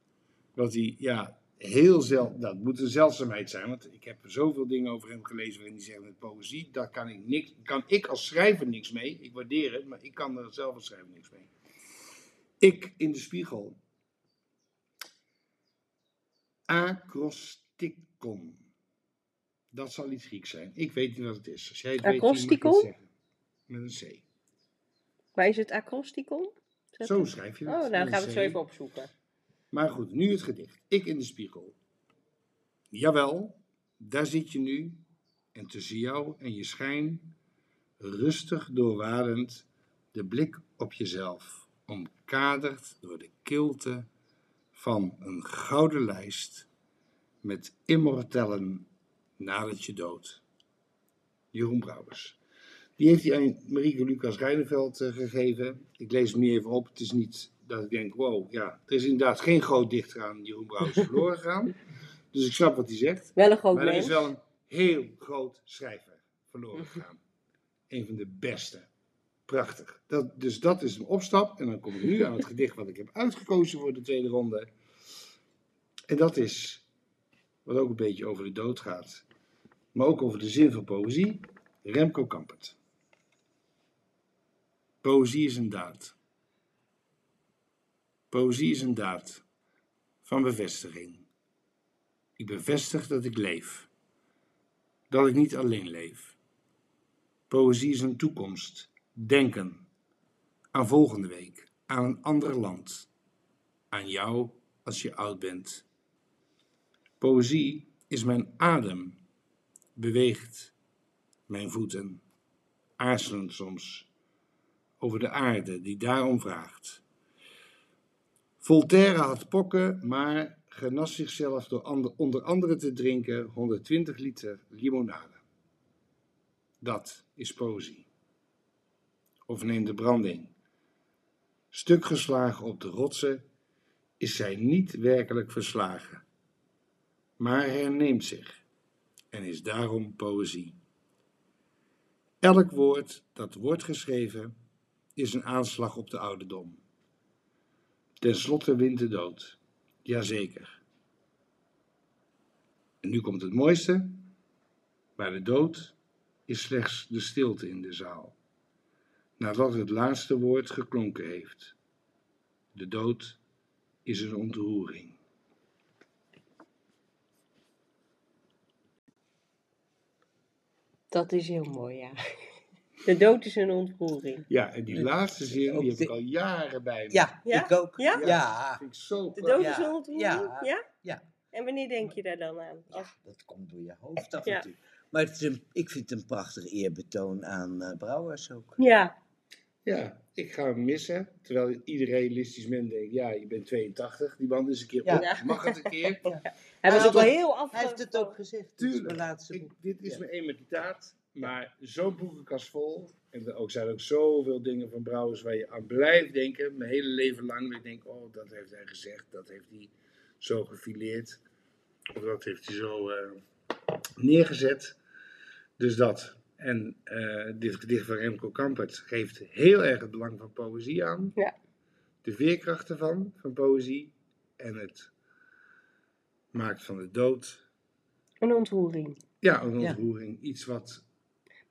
Wat hij, ja, heel zelden, dat moet een zeldzaamheid zijn, want ik heb zoveel dingen over hem gelezen waarin hij zegt met poëzie, daar kan ik, niks, kan ik als schrijver niks mee. Ik waardeer het, maar ik kan er zelf als schrijver niks mee. Ik in de spiegel. Acrosticon. Dat zal iets Grieks zijn. Ik weet niet wat het is. Als jij het Acrosticon? zeggen. Met een C. Maar is het acrosticon? Zo schrijf je Oh, het. nou met gaan we het zo even opzoeken. Maar goed, nu het gedicht. Ik in de spiegel. Jawel, daar zit je nu. En tussen jou en je schijn, rustig doorwadend, de blik op jezelf, omkaderd door de kilte van een gouden lijst met immortellen nadat je dood. Jeroen Brouwers. Die heeft hij aan Marieke Lucas Rijneveld eh, gegeven. Ik lees hem nu even op. Het is niet dat ik denk, wow, ja, er is inderdaad geen groot dichter aan Jeroen Brouwers verloren gegaan. Dus ik snap wat hij zegt. Wel een groot Maar er is wel een heel groot schrijver verloren gegaan. Een van de beste. Prachtig. Dat, dus dat is een opstap. En dan kom ik nu aan het gedicht wat ik heb uitgekozen voor de tweede ronde. En dat is, wat ook een beetje over de dood gaat. Maar ook over de zin van poëzie. Remco Kampert. Poëzie is een daad. Poëzie is een daad van bevestiging. Ik bevestig dat ik leef. Dat ik niet alleen leef. Poëzie is een toekomst. Denken. Aan volgende week. Aan een ander land. Aan jou als je oud bent. Poëzie is mijn adem. Beweegt mijn voeten. Aarzelend soms. Over de aarde die daarom vraagt. Voltaire had pokken, maar genas zichzelf door onder andere te drinken 120 liter limonade. Dat is poëzie. Of neem de branding. Stuk geslagen op de rotsen is zij niet werkelijk verslagen, maar herneemt zich en is daarom poëzie. Elk woord dat wordt geschreven is een aanslag op de ouderdom. Ten slotte wint de dood. Jazeker. En nu komt het mooiste. Maar de dood is slechts de stilte in de zaal. Nadat het laatste woord geklonken heeft. De dood is een ontroering. Dat is heel mooi, ja. De dood is een ontroering. Ja, en die laatste zin, die heb de- ik al jaren bij me. Ja, Ja? ik ook. Ja? Ja. vind ik zo De dood Ja, is een ontroering? ja, Ja? ja. En wanneer denk je daar dan aan? Ja, dat komt door je hoofd af Ja. natuurlijk. Maar het is een, ik vind het een prachtig eerbetoon aan eh, Brouwers ook. Ja. Ja, ik ga hem missen. Terwijl ieder realistisch mens denkt, ja, je bent 82, die man is een keer Ja. op. Mag het een keer? Hij was ook heel af. Hij heeft het ook gezegd. Dit is Tuurlijk. mijn laatste Ik, boek. dit is Ja. mijn emericaat, maar zo'n boekenkast vol. En er ook, zijn ook zoveel dingen van Brouwers waar je aan blijft denken. Mijn hele leven lang. Dat ik denk, oh, dat heeft hij gezegd. Dat heeft hij zo gefileerd. Of dat heeft hij zo eh, neergezet. Dus dat. En eh, dit gedicht van Remco Kampert geeft heel erg het belang van poëzie aan. Ja. De veerkracht ervan, van poëzie. En het maakt van de dood, Een ontroering. ja, een Ja. ontroering. Iets wat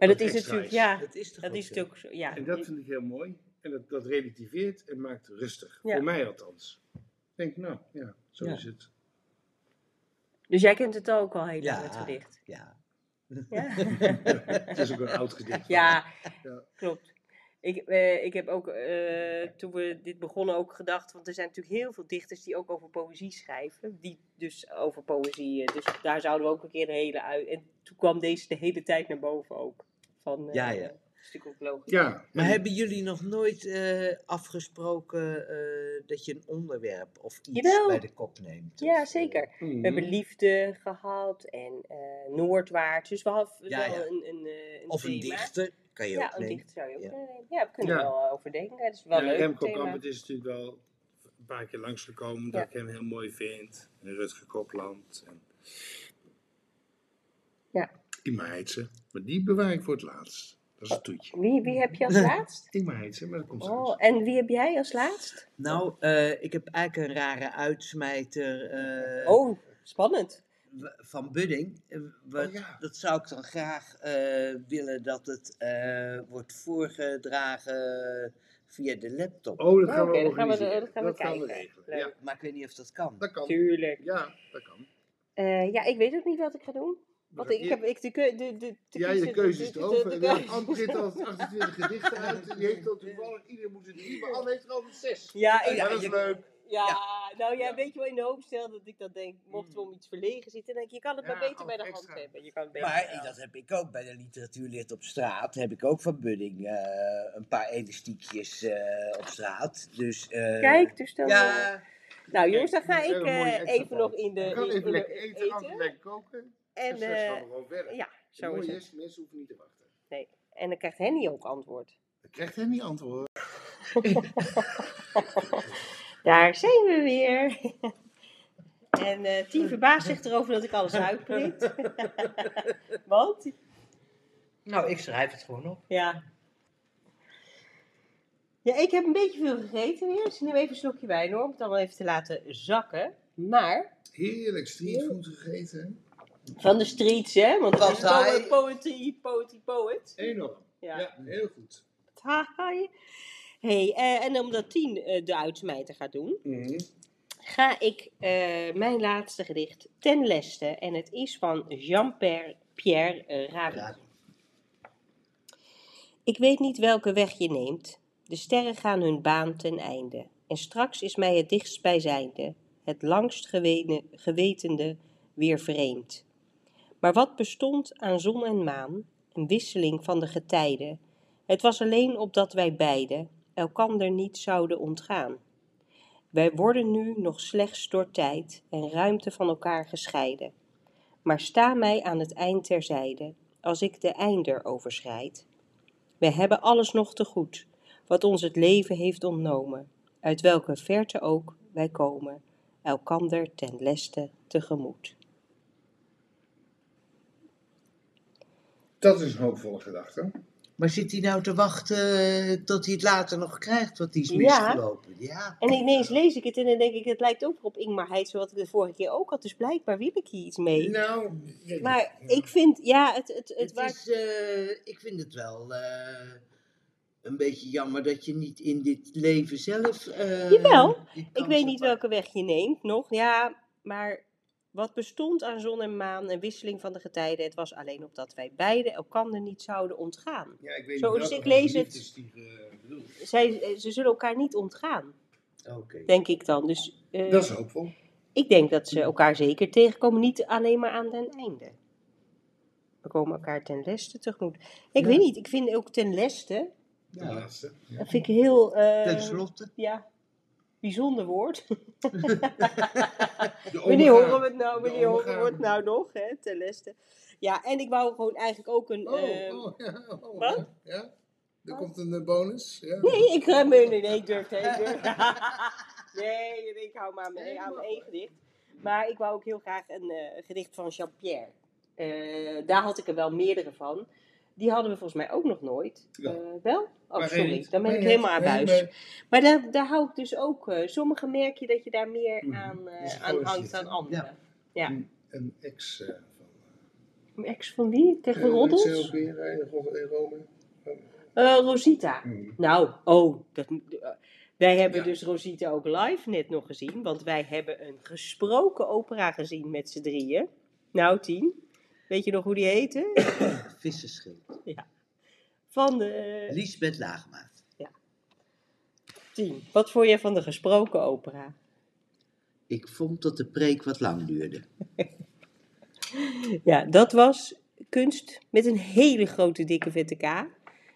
Maar dat is natuurlijk, is. ja, Dat is dat natuurlijk, zo- ja. En dat vind ik heel mooi. En dat, dat relativeert en maakt rustig. Ja. Voor mij althans. Ik denk, nou ja, zo Ja. is het. Dus jij kent het ook al heel Ja. lang, het gedicht. Ja. Ja, Het is ook een oud gedicht. ja, Ja. klopt. Ik, eh, ik heb ook, eh, toen we dit begonnen, ook gedacht, want er zijn natuurlijk heel veel dichters die ook over poëzie schrijven. Die dus over poëzie, eh, dus daar zouden we ook een keer de hele uit. En toen kwam deze de hele tijd naar boven ook. Van, eh, Ja, ja. een stuk ook logisch. Ja, Maar en- hebben jullie nog nooit eh, afgesproken eh, dat je een onderwerp of iets Jawel. bij de kop neemt? Ja, Of, zeker. Mhm. We hebben liefde gehad en eh, Noordwaarts. Dus we hadden Ja, wel ja. een, een, eh, een Of een dichter, kan je Ja, ook een nemen. dichter zou je ook Ja. kunnen nemen. Ja, we kunnen Ja. er wel over denken. Het is wel ja, leuk. Remco thema. Kampert is natuurlijk wel een paar keer langsgekomen dat Ja. ik hem heel mooi vind. En Rutger Kopland. En... Ja. Ingmar Heitse. Maar die bewaar ik voor het laatst. Dat is een toetje. Wie, wie heb je als laatst? Heitse, maar dat komt Oh, straks. en wie heb jij als laatst? Nou, eh, ik heb eigenlijk een rare uitsmijter eh, Oh, spannend. van Budding. Eh, wat- Oh, ja. Dat zou ik dan graag eh, willen dat het eh, wordt voorgedragen via de laptop. Oh, dat gaan we dan gaan we de- organiseren. dat gaan we kijken. regelen. Leuk. Ja, Maar ik weet niet of dat kan. dat kan. Tuurlijk. Ja, dat kan. Eh, ja, ik weet ook niet wat ik ga doen. Want ik, ik heb ik de, keu- de, de, de Ja, je keuze de- is erover. keuze- Anne al 28 gedichten uit. Die heeft al toevallig, iedereen moet er drie, maar Anne heeft er al zes. Ja, ik, Ja, dat is je- leuk. ja, Ja. nou ja, Ja. weet je wel, in de hoop stel dat ik dan denk, mochten we om iets verlegen zitten, dan denk ik, je kan het Ja, maar beter bij de hand hebben. Je kan het beter Maar dat heb ik ook bij de literatuurleert op straat. Heb ik ook van Budding eh, een paar elastiekjes eh, op straat. Dus, eh, Kijk, dus dan... Ja, Nou jongens, dan ga ik dat is eh, even nog in de... Gaan in- even lekker eten, Anne lekker koken. En En, straks gaan eh, we gewoon verder. ja, Het zo is het. is, mensen hoeven niet te wachten. Nee. En dan krijgt Henny ook antwoord. Dan krijgt hij niet antwoord. Daar zijn we weer. En eh Tien verbaast zich erover dat ik alles uitprint. Want? Nou, ik schrijf het gewoon op. Ja. Ja, ik heb een beetje veel gegeten weer. Dus ik neem even een slokje wijn hoor, om het allemaal even te laten zakken. Maar, Heerlijk streetfood gegeten. Van de streets hè, want het is hij- poet, poetry, poetry, poet. Enorm. Ja. Ja, heel goed. Haai. Hey, eh, en omdat Tien eh, de uitsmijter gaat doen, Mhm. ga ik eh, mijn laatste gedicht ten leste. En het is van Jean-Pierre. Ja. Ik weet niet welke weg je neemt. De sterren gaan hun baan ten einde. En straks is mij het dichtstbijzijnde, het langst gewene- gewetende, weer vreemd. Maar wat bestond aan zon en maan, een wisseling van de getijden, het was alleen opdat wij beiden elkander niet zouden ontgaan. Wij worden nu nog slechts door tijd en ruimte van elkaar gescheiden. Maar sta mij aan het eind terzijde, als ik de einder overschrijd. We hebben alles nog te goed, wat ons het leven heeft ontnomen, uit welke verte ook wij komen, elkander ten leste tegemoet. Dat is een hoopvolle gedachte. Maar zit hij nou te wachten eh, tot hij het later nog krijgt, wat die is Ja. misgelopen? Ja. En ineens lees ik het en dan denk ik, het lijkt ook op Ingmar Heitse, wat ik de vorige keer ook had, dus blijkbaar wil ik hier iets mee. Nou, ja, Maar ja. ik vind, ja, het, het, het, Het waar- is, eh, ik vind het wel. eh, een beetje jammer dat je niet in dit leven zelf. eh, Jawel, Ik weet niet welke weg je neemt nog. Ja, maar wat bestond aan zon en maan en wisseling van de getijden, het was alleen opdat wij beiden elkander niet zouden ontgaan. Ja, ik weet Zo, niet dus ik lees het. die bedoelt. Zij, ze zullen elkaar niet ontgaan, Oké. denk ik dan. Dus eh, Dat is hoopvol. ik denk dat ze elkaar zeker tegenkomen, niet alleen maar aan den einde. We komen elkaar ten leste tegemoet. Ik Ja. weet niet, ik vind ook ten leste, Ja. laatste. Ja. dat vind ik heel, eh, Ten slotte. ja, bijzonder woord. Wanneer horen we het nou? Wanneer horen we het nou nog? Hè? Ten leste. Ja, en ik wou gewoon eigenlijk ook een. Oh, ehm, oh, ja, oh, wat? Ja? Er komt een eh, bonus. Ja. Nee, ik nee, nee, ik durf het. Ik durf. nee, ik hou maar mijn, aan één gedicht. Maar ik wou ook heel graag een eh, gedicht van Jean-Pierre. Eh, daar had ik er wel meerdere van. Die hadden we volgens mij ook nog nooit. Ja. Eh, wel? Oh, sorry. Dan ben ik helemaal aan buis. Maar daar, daar hou ik dus ook. eh sommige merk je dat je daar meer Mhm. aan, een aan hangt dan anderen. Ja. Ja. Een ex van. Een ex van wie? Tegen Roddels? ook weer, in Ro- in Rome. Rosita. Hmm. Nou, oh, dat, wij hebben Ja. dus Rosita ook live net nog gezien. Want wij hebben een gesproken opera gezien met z'n drieën. Nou, tien. Weet je nog hoe die heette? Vissenschild. Van de Liesbeth Laagmaat. tien. Wat vond je van de gesproken opera? Ik vond dat de preek wat lang duurde. Ja, dat was kunst met een hele grote dikke vette K.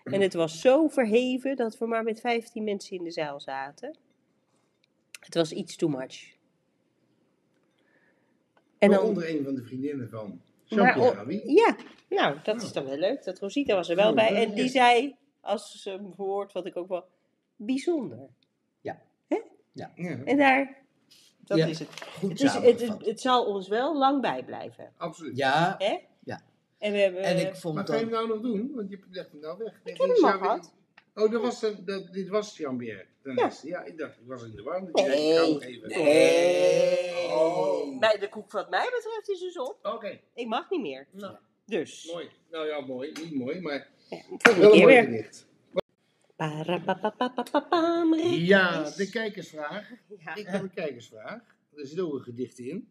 En het was zo verheven dat we maar met 15 mensen in de zaal zaten. Het was iets too much. En dan, Waaronder een van de vriendinnen van Maar, oh, ja, nou, dat is dan wel leuk. Dat Rosita was er wel Oh, bij. En die ja. zei, als ze hem verwoord, wat ik ook wel bijzonder. Ja. En daar, dat Ja, is het. Goed Het, is, het, het, het zal ons wel lang bijblijven. Absoluut. Ja, Hè? Ja. En we hebben... en ik vond Maar ga je hem dat... nou nog doen? Want je legt hem nou weg. Ik heb hem al gehad. Oh, dat was, de, dat, dit was Jean-Pierre. Ja. Ja, ik dacht, ik was in de war. Ik Nee. ga even. Nee. Oh. Bij de koek wat mij betreft is dus op. Oké, Ik mag niet meer. nou, Dus. mooi. Nou ja, mooi. Niet mooi, maar Ja, wel een mooi gedicht. Ja, de kijkersvraag. Ja. Ik heb een kijkersvraag. Er zit ook een gedicht in.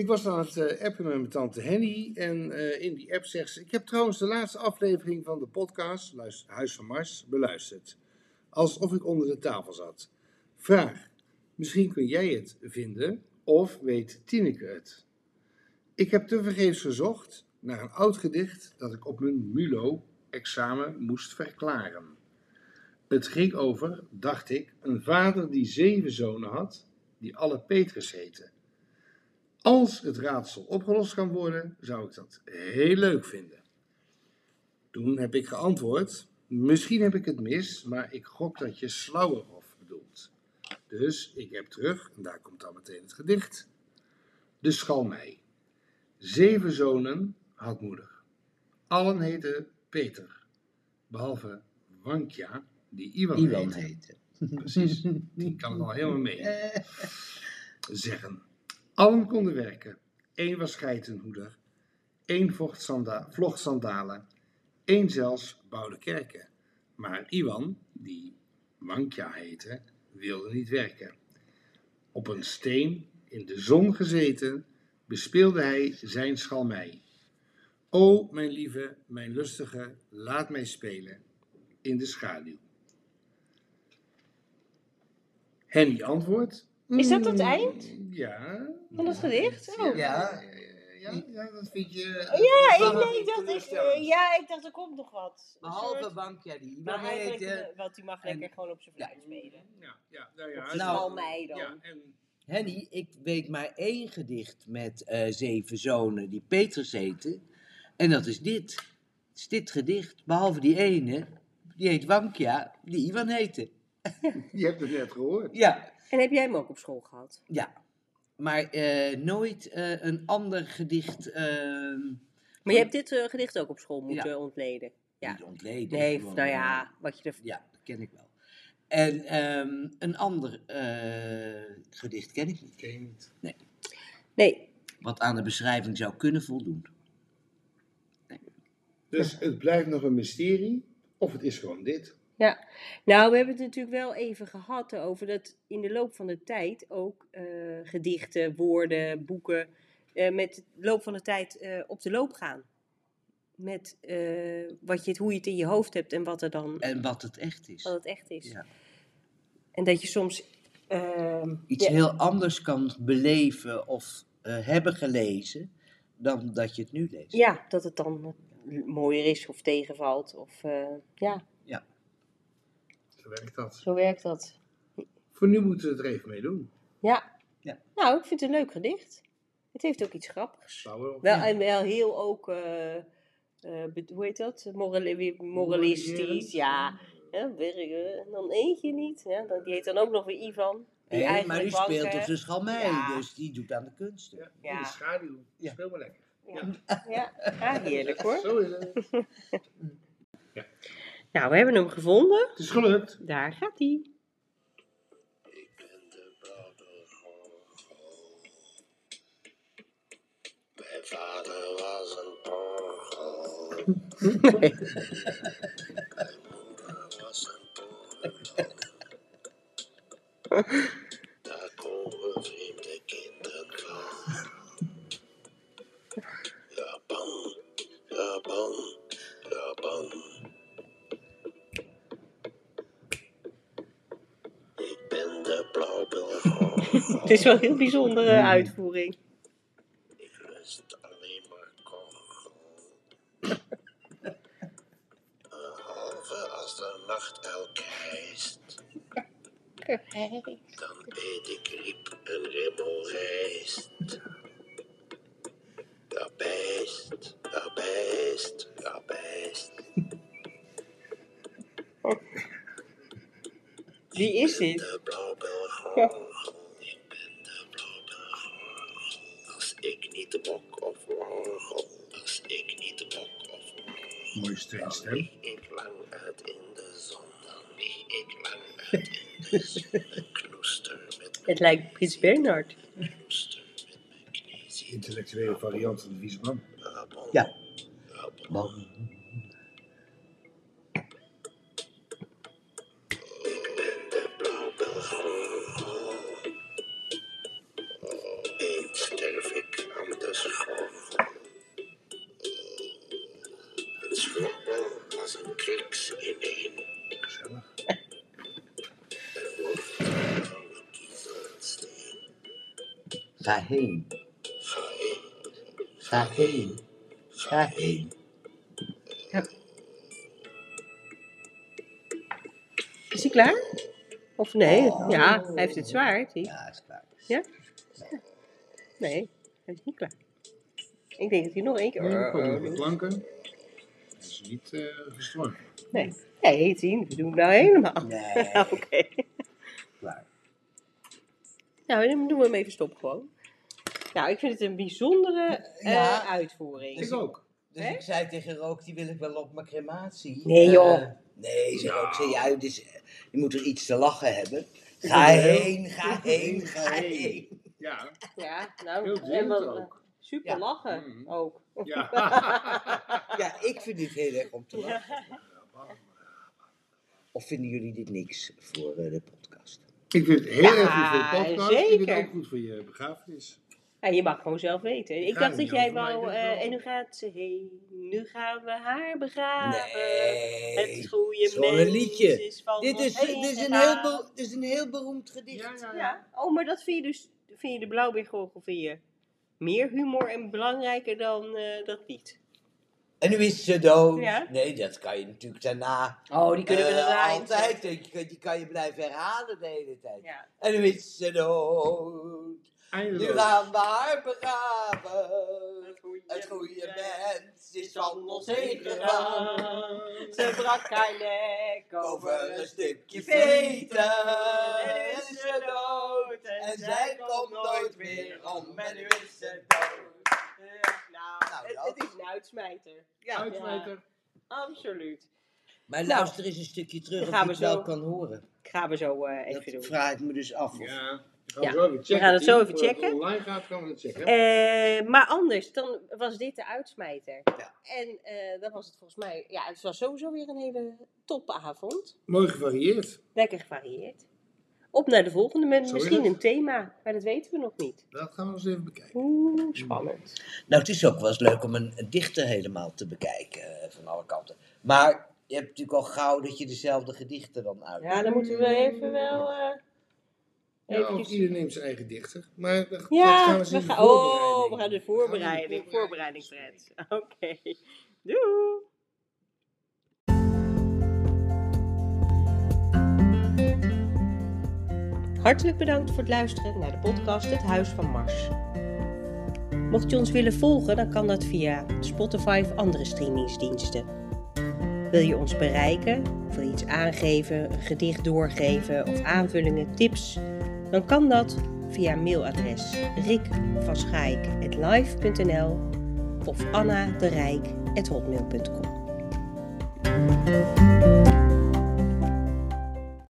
Ik was aan het eh, appen met mijn tante Henny. En eh, in die app zegt ze... Ik heb trouwens de laatste aflevering van de podcast... Huis van Mars, beluisterd. Alsof ik onder de tafel zat. Vraag. Misschien kun jij het vinden... of weet Tineke het? Ik heb tevergeefs gezocht naar een oud gedicht... dat ik op mijn MULO-examen moest verklaren. Het ging over, dacht ik, een vader die zeven zonen had, die alle Petrus heten. Als het raadsel opgelost kan worden, zou ik dat heel leuk vinden. Toen heb ik geantwoord, misschien heb ik het mis, maar ik gok dat je Slauerhof bedoelt. Dus ik heb terug, en daar komt dan meteen het gedicht, de schalmei. Zeven zonen had moeder. Allen heten Peter, behalve Wankja, die Iwan, Iwan heette. heette. Precies, die kan het al helemaal mee zeggen. Allen konden werken. Eén was geitenhoeder, één vlocht sandalen, één zelfs bouwde kerken. Maar Iwan, die Wankja heette, wilde niet werken. Op een steen in de zon gezeten, bespeelde hij zijn schalmei. O, mijn lieve, mijn lustige, laat mij spelen in de schaduw. Henny antwoordt. Is dat het "Mm, eind? Ja. Van het gedicht? Oh. Ja, Ja. ja, ja, dat vind je... Ja, ik, dat nee, ik dacht, ik, eh, ja, ik dacht, er komt nog wat. Behalve soort- Bankja die Maar eigenlijk, heette. eh, want die mag en- lekker gewoon op zijn fluit spelen. Ja, ja, nou ja. Nou, Schalmei dan. Ja, en Henny, ik weet maar één gedicht met eh, zeven zonen die Petrus heten. En dat is dit. Het is dit gedicht. Behalve die ene, die heet Wankja, die Iwan heette. je hebt het net gehoord. Ja, En heb jij hem ook op school gehad? ja. Maar eh, nooit eh, een ander gedicht ehm, Maar je hebt dit eh, gedicht ook op school moeten Ja. ontleden? Ja. niet ontleden. Nee, gewoon, nou ja, wat je er... Ja, dat ken ik wel. En ehm, een ander eh, gedicht ken ik niet. Ken je niet. Nee, Wat aan de beschrijving zou kunnen voldoen. Dus het blijft nog een mysterie Of het is gewoon dit. Nou, we hebben het natuurlijk wel even gehad over dat in de loop van de tijd ook eh, gedichten, woorden, boeken eh, met de loop van de tijd eh, op de loop gaan. Met wat je, het- hoe je het in je hoofd hebt en wat er dan En wat het echt is. wat het echt is. Ja. En dat je soms ehm, Iets ja, heel anders kan beleven of hebben gelezen dan dat je het nu leest. ja, dat het dan mooier is of tegenvalt. Of, ja, Zo werkt dat. zo werkt dat. Voor nu moeten we het er even mee doen. Ja. Ja. Nou, ik vind het een leuk gedicht. Het heeft ook iets grappigs. Zou wel. Wel, en wel heel ook, eh, eh, hoe heet dat? Morali- moralistisch, ja. ja eh, dan eentje niet. Ja, die heet dan ook nog weer Ivan. Die maar eigenlijk die speelt op zijn schalmei, Ja. dus die doet aan de kunsten. Ja, Ja. In de schaduw. Ja. Speel maar lekker. Ja, ja. ja heerlijk hoor. Zo is het. Nou, we hebben hem gevonden. Het is gelukt. Daar gaat hij. Mijn vader was een porgel. Mijn moeder was een porgel. Het is wel een heel bijzondere uitvoering. Lijkt Prins Bernhard. Intellectuele variant van de vieze. Ga heen, Ga heen, ga heen, ga heen. Is hij klaar? Of nee? Ja, hij heeft het zwaar. heeft hij? Ja, is klaar. Ja? Nee, hij is niet klaar. Ik denk dat hij nog één keer... Er komen nog wat klanken. Dat is niet eh gestorven. Nee, nee, tien. We doen het nou helemaal. Nee, Oké. Nou, dan doen we hem even stop gewoon. Nou, ik vind het een bijzondere eh, Ja. uitvoering. Ik ook. Dus Hè? ik zei tegen Rook, die wil ik wel op mijn crematie. Nee, joh. Eh, nee, zei Rook, zei, ja, dus, eh, je moet er iets te lachen hebben. Ga heen, ga heen, ga heen. Ja. Ja, nou, Heel en wel, ook. super Ja. lachen Mhm. ook. Ja. Ja, ik vind dit heel erg om te lachen. Of vinden jullie dit niks voor eh, de podcast? Ik vind het heel Ja, erg goed voor de podcast. Ik vind het ook goed voor je begrafenis. Ja, je mag gewoon zelf weten. Ik dacht dat jij wou, eh, wel- en nu gaat ze heen, nu gaan we haar begraven. Nee, Het goede gewoon een mens liedje. is van Dit is, dit, is een heel be- dit is een heel beroemd gedicht. Ja, ja, ja. Ja, oh, maar dat vind je dus, vind je de blauwbeergorgel vind je meer humor en belangrijker dan eh, dat lied. En nu is ze dood. Ja. Nee, dat kan je natuurlijk daarna Oh, die kunnen we eh, er aan. altijd. Die, kan- die kan je blijven herhalen de hele tijd. Ja. En nu is ze dood. Nu gaan we haar begraven. Het goede mens is van ons heen gegaan. Ze brak haar nek Over een stukje veten. veten. En nu is ze dood. En zij komt nooit weer om. En nu is ze dood. Nou, Nou, het, het is een uitsmijter. Ja, Uitsmijter. absoluut. Maar Nou, luister eens een stukje terug of gaan je we het wel kan horen. Ik ga we zo eh, even Dat doen. vraag ik me dus af. Of... Ja. Gaan we Ja, zo even checken. gaan het zo even checken. het online gaat, gaan we dat checken. Eh, maar anders, dan was dit de uitsmijter. Ja. En eh dan was het volgens mij, ja, het was sowieso weer een hele topavond. Mooi gevarieerd. Lekker gevarieerd. Op naar de volgende misschien een thema, maar dat weten we nog niet. Dat gaan we eens even bekijken. Oeh, spannend. Nou, het is ook wel eens leuk om een, een dichter helemaal te bekijken eh, van alle kanten. Maar je hebt natuurlijk al gauw dat je dezelfde gedichten dan uit. Ja, dan moeten we even wel. eh Ja, ook ieder neemt zijn eigen dichter. Maar dat, dat Ja, gaan we zien we gaan, oh, voorbereiding. we gaan de voorbereiding. gaan de Voorbereidingsfred. Oké. Doei. Hartelijk bedankt voor het luisteren naar de podcast Het Huis van Mars. Mocht je ons willen volgen, dan kan dat via Spotify of andere streamingsdiensten. Wil je ons bereiken, wil je iets aangeven, een gedicht doorgeven of aanvullingen, tips, dan kan dat via mailadres rikvanschaik.live.nl of annaderijk.hotmail.com.